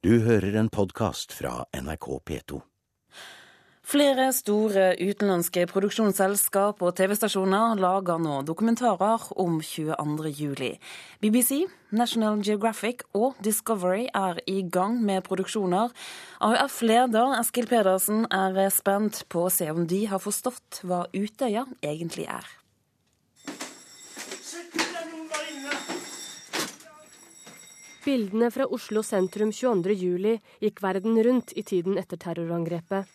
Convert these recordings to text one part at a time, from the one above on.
Du hører en podkast fra NRK P2. Flere store utenlandske produksjonsselskap og TV-stasjoner lager nå dokumentarer om 22. juli. BBC, National Geographic og Discovery er i gang med produksjoner. AUF-leder Eskil Pedersen er spent på å se om de har forstått hva Utøya egentlig er. Bildene fra Oslo sentrum 22.07 gikk verden rundt i tiden etter terrorangrepet.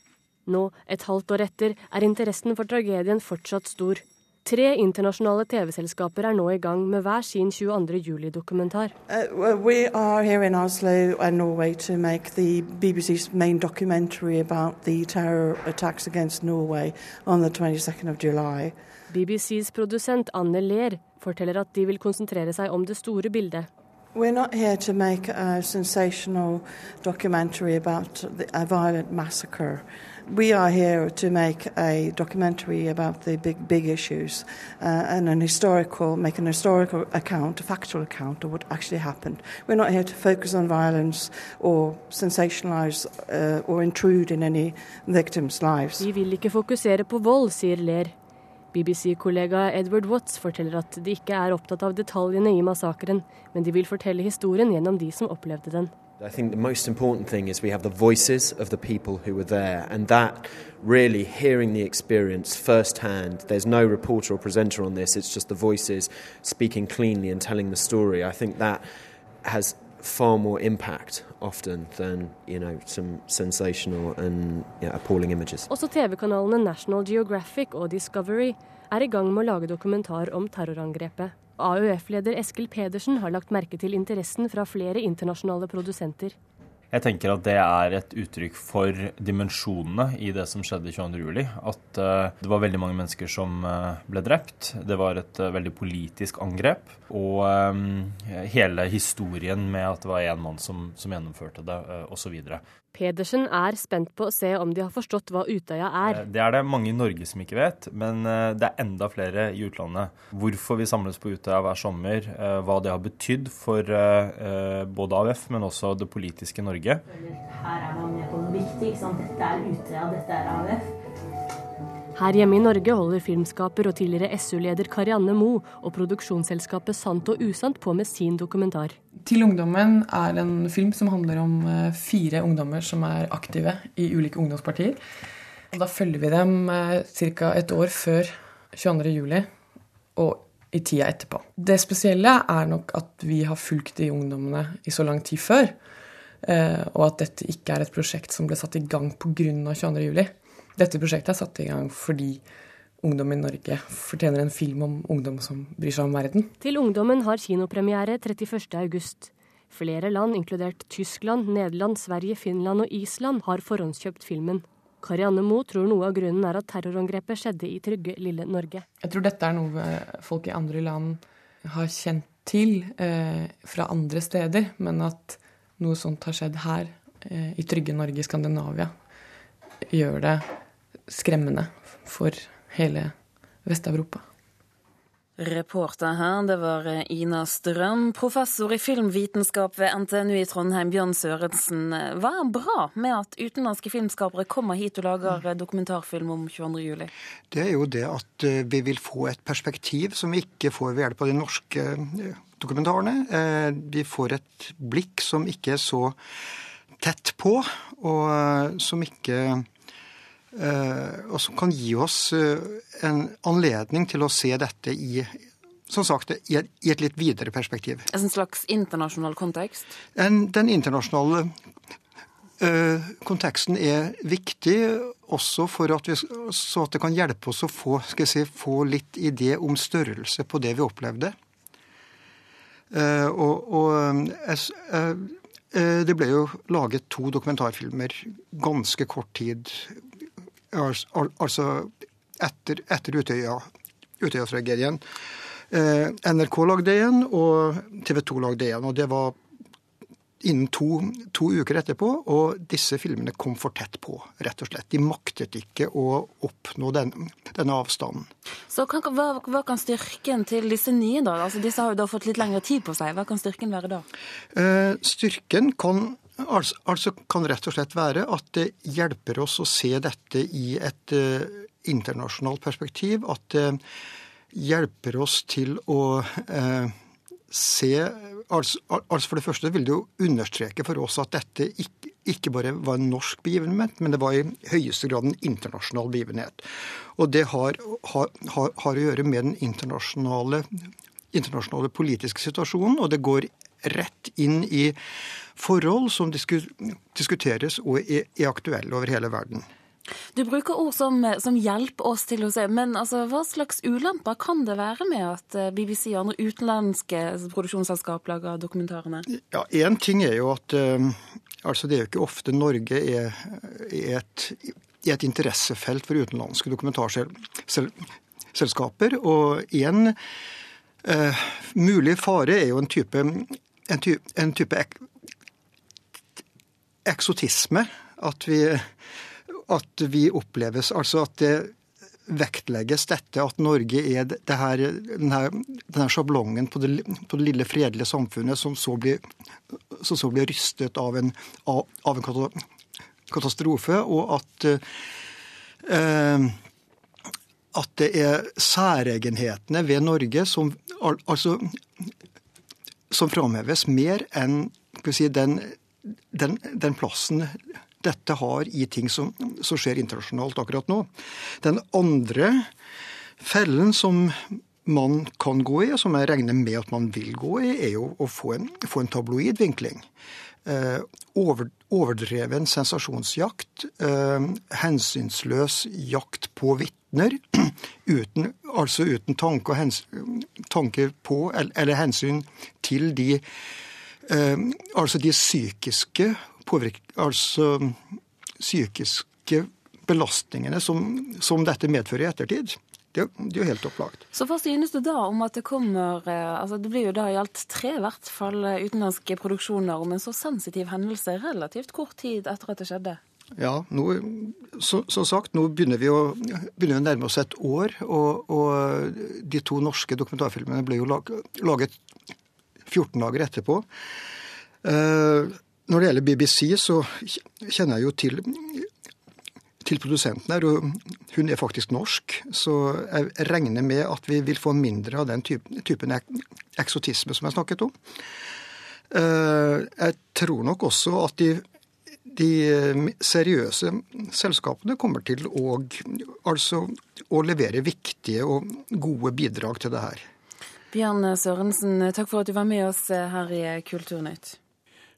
Nå, et halvt år etter, er interessen for tragedien fortsatt stor. Tre internasjonale TV-selskaper er nå i gang med hver sin 22. juli-dokumentar. Uh, we are here in Oslo and Norway to make the BBC's main documentary about the terror attacks against Norway on the 22nd of July. BBCs produsent Anne Ler forteller at de vil konsentrere seg om det store bildet. We're not here to make a sensational documentary about a violent massacre. We are here to make a documentary about the big, big issues uh, and an historical, make an historical account, a factual account of what actually happened. We're not here to focus on violence or sensationalize uh, or intrude in any victims' lives. Vi vil ikke fokusere på vold, sier Ler. BBC-kollega Edward Watts forteller at de ikke er opptatt av detaljene i massakren, men de vil fortelle historien gjennom de som opplevde den. I think the most important thing is we have the voices of the people who were there, and that really hearing the experience firsthand. There's no reporter or presenter on this, it's just the voices speaking cleanly and telling the story. I think that has far more impact often than you know some sensational and you know, appalling images. Også TV-kanalene National Geographic og Discovery er i gang med å lage dokumentar om terrorangrepet. AUF-leder Eskil Pedersen har lagt merke til interessen fra flere internasjonale produsenter. Jeg tenker at det er et uttrykk for dimensjonene i det som skjedde 22.07. At uh, det var veldig mange mennesker som uh, ble drept. Det var et uh, veldig politisk angrep. Og hele historien med at det var én mann som, som, gjennomførte det, osv. Pedersen er spent på å se om de har forstått hva Utøya er. Det er det mange i Norge som ikke vet, men det er enda flere i utlandet. Hvorfor vi samles på Utøya hver sommer, hva det har betydd for både AUF, men også det politiske Norge. Her er man med på noe viktig. Ikke sant? Dette er Utøya, dette er AUF. Her hjemme i Norge holder filmskaper og tidligere SU-leder Karianne Mo og produksjonsselskapet Sant og Usant på med sin dokumentar. Til ungdommen er en film som handler om fire ungdommer som er aktive i ulike ungdomspartier. Da følger vi dem ca. et år før 22.07. og i tida etterpå. Det spesielle er nok at vi har fulgt de ungdommene i så lang tid før. Og at dette ikke er et prosjekt som ble satt i gang pga. 22.07. Dette prosjektet er satt i gang fordi ungdom i Norge fortjener en film om ungdom som bryr seg om verden. Til ungdommen har kinopremiere 31.8. Flere land, inkludert Tyskland, Nederland, Sverige, Finland og Island, har forhåndskjøpt filmen. Karianne Moe tror noe av grunnen er at terrorangrepet skjedde i trygge, lille Norge. Jeg tror dette er noe folk i andre land har kjent til eh, fra andre steder, men at noe sånt har skjedd her, eh, i trygge Norge, Skandinavia, gjør det skremmende for hele Vest-Europa. Reporter her, det var Ina Strøm, professor i filmvitenskap ved NTNU i Trondheim, Bjørn Sørensen. Hva er bra med at utenlandske filmskapere kommer hit og lager dokumentarfilm om 22.07? Det er jo det at vi vil få et perspektiv som vi ikke får ved hjelp av de norske dokumentarene. Vi får et blikk som ikke er så tett på, og som ikke og som kan gi oss en anledning til å se dette i som sagt, i et, litt videre perspektiv. En slags internasjonal kontekst? En, den internasjonale uh, konteksten er viktig også for at vi, så at det kan hjelpe oss å få, si, få litt idé om størrelse på det vi opplevde. Og, og uh, det ble jo laget to dokumentarfilmer ganske kort tid altså etter, etter Utøya-tragedien. Eh, NRK lagde en, og TV 2 lagde en. Og det var innen to, to, uker etterpå, og disse filmene kom for tett på, rett og slett. De maktet ikke å oppnå den, denne avstanden. Så hva, hva, hva, kan styrken til disse nye, da? Altså, disse har jo da fått litt lengre tid på seg. Hva kan styrken være da? Eh, styrken kan altså, altså, kan rett og slett være at det hjelper oss å se dette i et uh, internasjonalt perspektiv. At det hjelper oss til å uh, se altså, altså, For det første vil det jo understreke for oss at dette ikke, ikke bare var en norsk begivenhet, men det var i høyeste grad en internasjonal begivenhet. Og det har, har, har, har å gjøre med den internasjonale, internasjonale politiske situasjonen, og det går rett inn i forhold som diskuteres og er aktuelle over hele verden. Du bruker ord som, som, hjelper oss til å se, men altså, hva slags ulemper kan det være med at eh, BBC og andre utenlandske produksjonsselskap lager dokumentarene? Ja, Én ting er jo at uh, altså det er jo ikke ofte Norge er, er et, er et interessefelt for utenlandske dokumentarselskaper. Og én uh, mulig fare er jo en type, en type, en type ek, eksotisme. At vi at vi oppleves Altså at det vektlegges dette at Norge er det her, denne, denne sjablongen på det, på det, lille, fredelige samfunnet som så blir, som så blir rystet av en, av, av en, katastrofe, og at eh, at det er særegenhetene ved Norge som, altså, som framheves mer enn si, den, den, den plassen dette har i ting som, som skjer internasjonalt akkurat nå. Den andre fellen som man kan gå i, og som jeg regner med at man vil gå i, er jo å få en, få en tabloid vinkling. Eh, over, overdreven sensasjonsjakt, eh, hensynsløs jakt på vitner, uten, altså uten tanke, hens, tanke på eller, eller, hensyn til de, altså de psykiske påvirk... altså psykiske belastningene som, som dette medfører i ettertid. Det, det, er jo helt opplagt. Så hva synes du da om at det kommer eh, altså Det blir jo da i alt tre i hvert fall eh, utenlandske produksjoner om en så sensitiv hendelse relativt kort tid etter at det skjedde? Ja, nå, som sagt, nå begynner vi, å, begynner å nærme oss et år. Og, og, de to norske dokumentarfilmene ble jo laget 14 dager etterpå. Uh, når det gjelder BBC, så kjenner jeg jo til, til produsenten her, og hun er faktisk norsk. Så jeg regner med at vi vil få mindre av den typen eksotisme som jeg snakket om. Eh, jeg tror nok også at de, de seriøse selskapene kommer til å, altså, å levere viktige og gode bidrag til det her. Bjørn Sørensen, takk for at du var med oss her i Kulturnytt.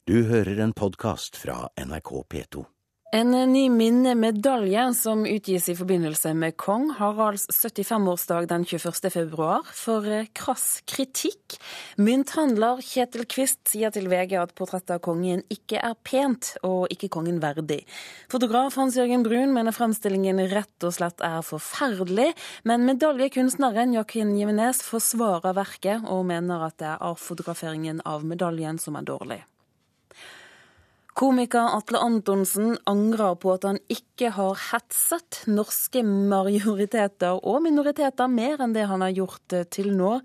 Du hører en podkast fra NRK P2. En ny minnemedalje som utgis i forbindelse med kong Haralds 75-årsdag den 21. februar, for krass kritikk. Mynthandler Kjetil Kvist sier til VG at portrettet av kongen ikke er pent og ikke kongen verdig. Fotograf Hans-Jørgen Brun mener fremstillingen rett og slett er forferdelig, men medaljekunstneren Joachim Jimenez forsvarer verket og mener at det er avfotograferingen av medaljen som er dårlig. Komiker Atle Antonsen angrer på at han ikke har hetset norske majoriteter og minoriteter mer enn det han har gjort eh, til nå.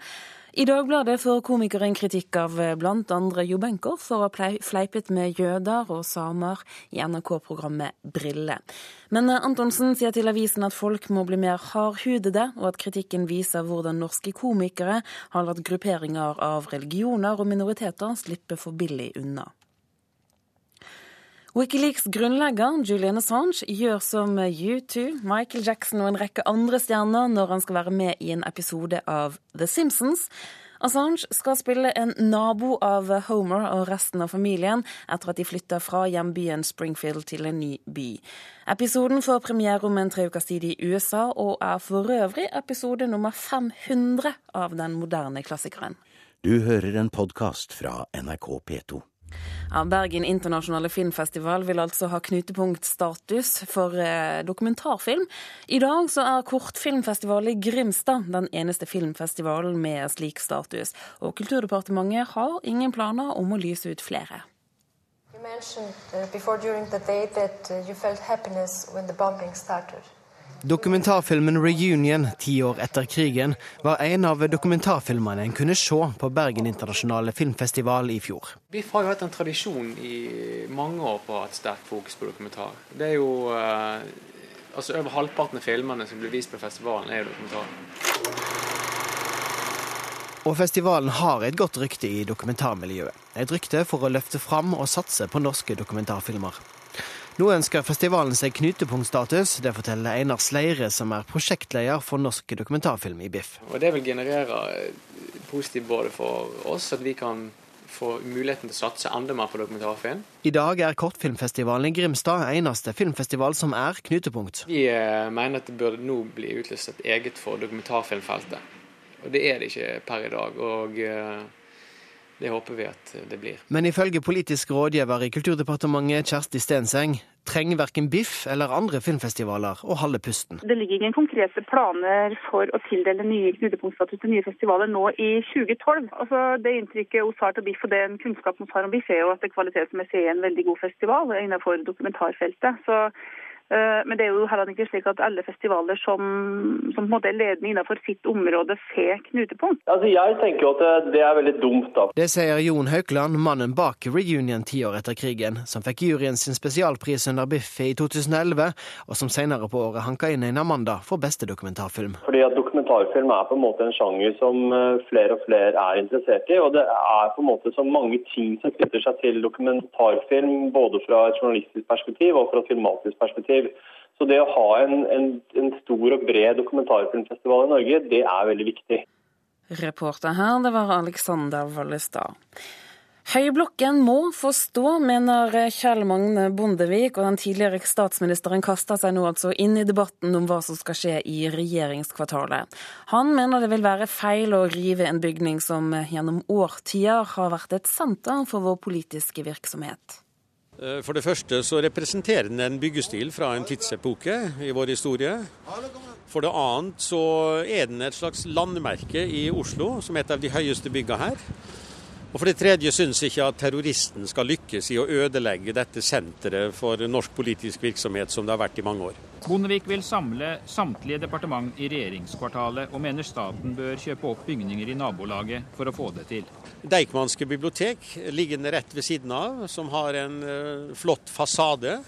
I Dagbladet får komikeren kritikk av eh, bl.a. Jo Benkow for å ha fleipet med jøder og samer i NRK-programmet Brille. Men eh, Antonsen sier til avisen at folk må bli mer hardhudede, og at kritikken viser hvordan norske komikere har latt grupperinger av religioner og minoriteter slippe for billig unna. Wikileaks grunnlegger Julian Assange gjør som U2, Michael Jackson og en rekke andre stjerner når han skal være med i en episode av The Simpsons. Assange skal spille en nabo av Homer og resten av familien etter at de flytter fra hjembyen Springfield til en ny by. Episoden får premiere om en tre ukers tid i USA, og er for øvrig episode nummer 500 av den moderne klassikeren. Du hører en podkast fra NRK P2. Ja, Bergen internasjonale filmfestival vil altså ha knutepunktstatus for eh, dokumentarfilm. I dag så er kortfilmfestivalen i Grimstad den eneste filmfestivalen med slik status. Og Kulturdepartementet har ingen planer om å lyse ut flere. You mentioned uh, before during the day that uh, you felt happiness when the bombing started. Dokumentarfilmen 'Reunion', ti år etter krigen, var en av dokumentarfilmene en kunne se på Bergen internasjonale filmfestival i fjor. BIFF har jo hatt en tradisjon i mange år på å ha et sterkt fokus på dokumentar. Det er jo eh, altså Over halvparten av filmene som blir vist på festivalen, er jo dokumentar. Og festivalen har et godt rykte i dokumentarmiljøet. Et rykte for å løfte fram og satse på norske dokumentarfilmer. Nå ønsker festivalen seg knutepunktstatus. Det forteller Einar Sleire, som er prosjektleder for norsk dokumentarfilm i BIFF. Og Det vil generere positivt både for oss, at vi kan få muligheten til å satse enda mer på dokumentarfilm. I dag er Kortfilmfestivalen i Grimstad eneste filmfestival som er knutepunkt. Vi eh, mener at det burde nå bli utlyst et eget for dokumentarfilmfeltet. Og det er det ikke per i dag. og... Det håper vi at det blir. Men ifølge politisk rådgiver i Kulturdepartementet, Kjersti Stenseng, trenger verken BIFF eller andre filmfestivaler å holde pusten. Det ligger ingen konkrete planer for å tildele nye knutepunktstatus til nye festivaler nå i 2012. Altså, det inntrykket hos har til BIFF og den kunnskapen vi har om BIFF er jo at det kvalitetsmessig er en veldig god festival innenfor dokumentarfeltet. Så men det er jo heller ikke slik at alle festivaler som, som på en måte er ledende innenfor sitt område, får knutepunkt. Altså, jeg tenker jo at det er veldig dumt. da. Det sier Jon Haukland, mannen bak Reunion ti år etter krigen, som fikk juryen sin spesialpris under Biffi i 2011, og som senere på året hanka inn en Amanda for beste dokumentarfilm. Fordi at Dokumentarfilm er på en måte en sjanger som eh, flere og flere er interessert i. Og det er på en måte så mange ting som knytter seg til dokumentarfilm, både fra et journalistisk perspektiv og fra et filmatisk perspektiv. Så det å ha en, en, en stor og bred dokumentarfilmfestival i Norge, det er veldig viktig. Reporter her, det var Alexander Vallestad. Høyblokken må få stå, mener Kjell Magne Bondevik, og den tidligere statsministeren kaster seg nå altså inn i debatten om hva som skal skje i regjeringskvartalet. Han mener det vil være feil å rive en bygning som gjennom årtier har vært et senter for vår politiske virksomhet. Eh, for det første så representerer den en byggestil fra en tidsepoke i vår historie. For det annet så er den et slags landmerke i Oslo, som er et av de høyeste byggene her. Og For det tredje syns jeg ikke at terroristen skal lykkes i å ødelegge dette senteret for norsk politisk virksomhet som det har vært i mange år. Bondevik vil samle samtlige departement i regjeringskvartalet, og mener staten bør kjøpe opp bygninger i nabolaget for å få det til. Deichmanske bibliotek liggende rett ved siden av, som har en uh, flott fasade.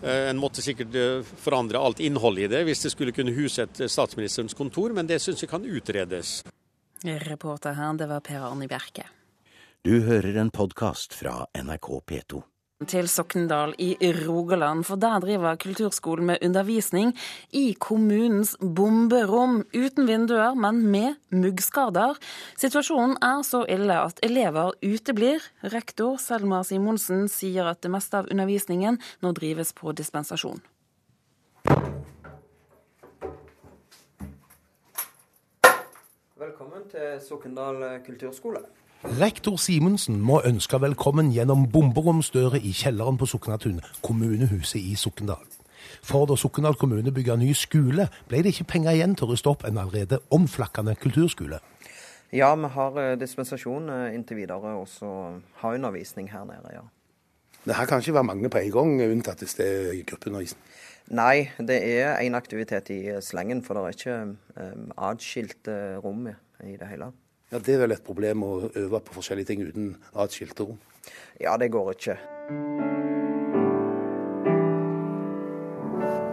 Uh, en måtte sikkert uh, forandre alt innholdet i det hvis det skulle kunne huse et statsministerens kontor, men det syns jeg kan utredes. Reporter her, det var Per Arne Bjerke. Du hører en podkast fra NRK P2. Til Sokndal i Rogaland, for der driver kulturskolen med undervisning i kommunens bomberom. Uten vinduer, men med muggskader. Situasjonen er så ille at elever uteblir. Rektor Selma Simonsen sier at det meste av undervisningen nå drives på dispensasjon. Velkommen til Sokndal kulturskole. Rektor Simonsen må ønske velkommen gjennom bomberomsdører i kjelleren på Soknatun, kommunehuset i Sokndal. For da Sokndal kommune bygde ny skole, ble det ikke penger igjen til å ruste opp en allerede omflakkende kulturskole. Ja, vi har eh, dispensasjon eh, inntil videre, og så har undervisning her nede, ja. Det her kan ikke være mange på en gang, unntatt hvis det er gruppeundervisning? Nei, det er én aktivitet i slengen, for det er ikke um, atskilte rom i det hele. Ja, Det er vel et problem å øve på forskjellige ting uten av et skilterom? Ja, det går ikke.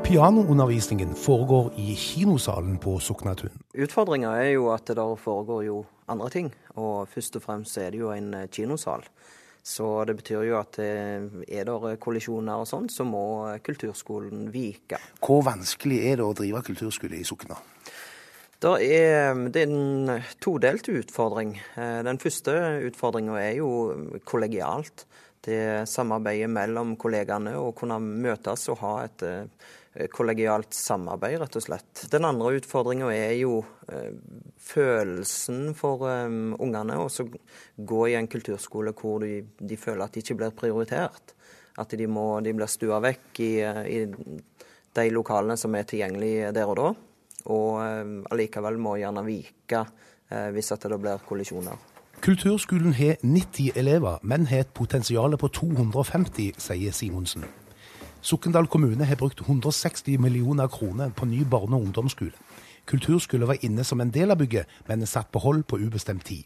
Pianoundervisningen foregår i kinosalen på Soknatun. Utfordringa er jo at det der foregår jo andre ting, og først og fremst er det jo en kinosal. Så det betyr jo at eh, er det kollisjoner og sånn, så må kulturskolen vike. Hvor vanskelig er det å drive kulturskole i Sokna? Det er, det er en todelt utfordring. Eh, den første utfordringa er jo kollegialt. Det samarbeidet mellom kollegaene å kunne møtes og ha et eh, kollegialt samarbeid, rett og slett. Den andre utfordringa er jo eh, følelsen for ungene. Å gå i en kulturskole hvor de, de, føler at de ikke blir prioritert. At de, må, de blir stua vekk i, i de lokalene som er tilgjengelige der og da og eh, allikevel må gjerne vike eh, hvis at det blir kollisjoner. Kulturskolen har 90 elever, men har et potensial på 250, sier Simonsen. Sokndal kommune har brukt 160 millioner kroner på ny barne- og ungdomsskole. Kulturskole var inne som en del av bygget, men er satt på hold på ubestemt tid.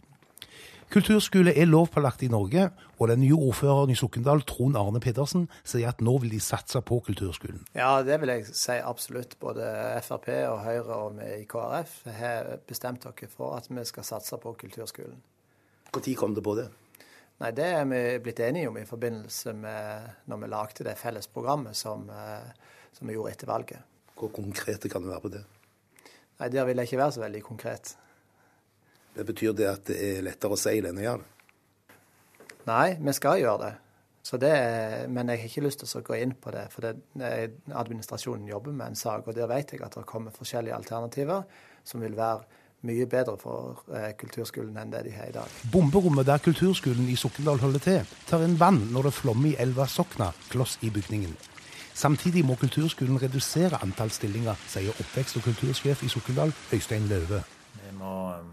Kulturskole er lovpålagt i Norge, og den nye ordføreren i Sokndal, Trond Arne Pedersen, sier at nå vil de satse på kulturskolen. Ja, det vil jeg si absolutt. Både Frp og Høyre og vi i KrF har bestemt dere for at vi skal satse på kulturskolen. Når kom det på det? Nei, Det er vi blitt enige om i forbindelse med når vi lagde det felles programmet som, eh, som vi gjorde etter valget. Hvor konkrete kan det være på det? Nei, Der vil jeg ikke være så veldig konkret. Det betyr det at det er lettere å si det enn å gjøre det? Nei, vi skal gjøre det. Så det er, men jeg har ikke lyst til å gå inn på det. For det, administrasjonen jobber med en sak, og der vet jeg at det kommer forskjellige alternativer som vil være mye bedre for eh, kulturskolen enn det de har i dag. Bomberommet der kulturskolen i Sokndal holder til, tar inn vann når det flommer i elva Sokna, kloss i bygningen. Samtidig må kulturskolen redusere antall stillinger, sier oppvekst- og kultursjef i Sokndal, Øystein Løve. Vi må um,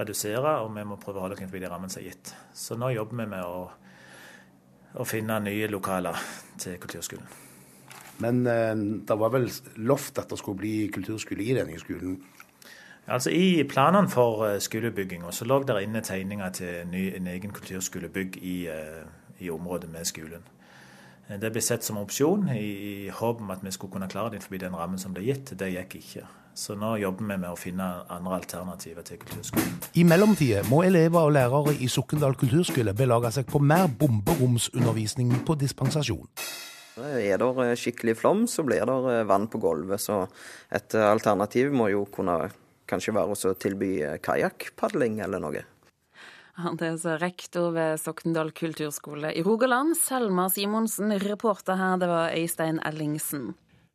redusere, og vi må prøve å holde oss innenfor de rammene som er gitt. Så nå jobber vi med å, å finne nye lokaler til kulturskolen. Men eh, det var vel lovt at det skulle bli kulturskole i denne skolen? Altså I planene for uh, skolebygginga så lå det inne tegninger til ny, en egen kulturskolebygg i, uh, i området med skolen. Det ble sett som opsjon i, i håp om at vi skulle kunne klare det innenfor den rammen som ble gitt. Det gikk ikke. Så nå jobber vi med å finne andre alternativer til kulturskolen. I mellomtida må elever og lærere i Sokndal kulturskole belage seg på mer bomberomsundervisning på dispensasjon. Er det skikkelig flom, så blir det vann på gulvet. Så et alternativ må jo kunne kanskje være å tilby kajakkpadling eller noe. Det er så rektor ved Sokndal kulturskole i Rogaland, Selma Simonsen. Reporter her, det var Øystein Ellingsen.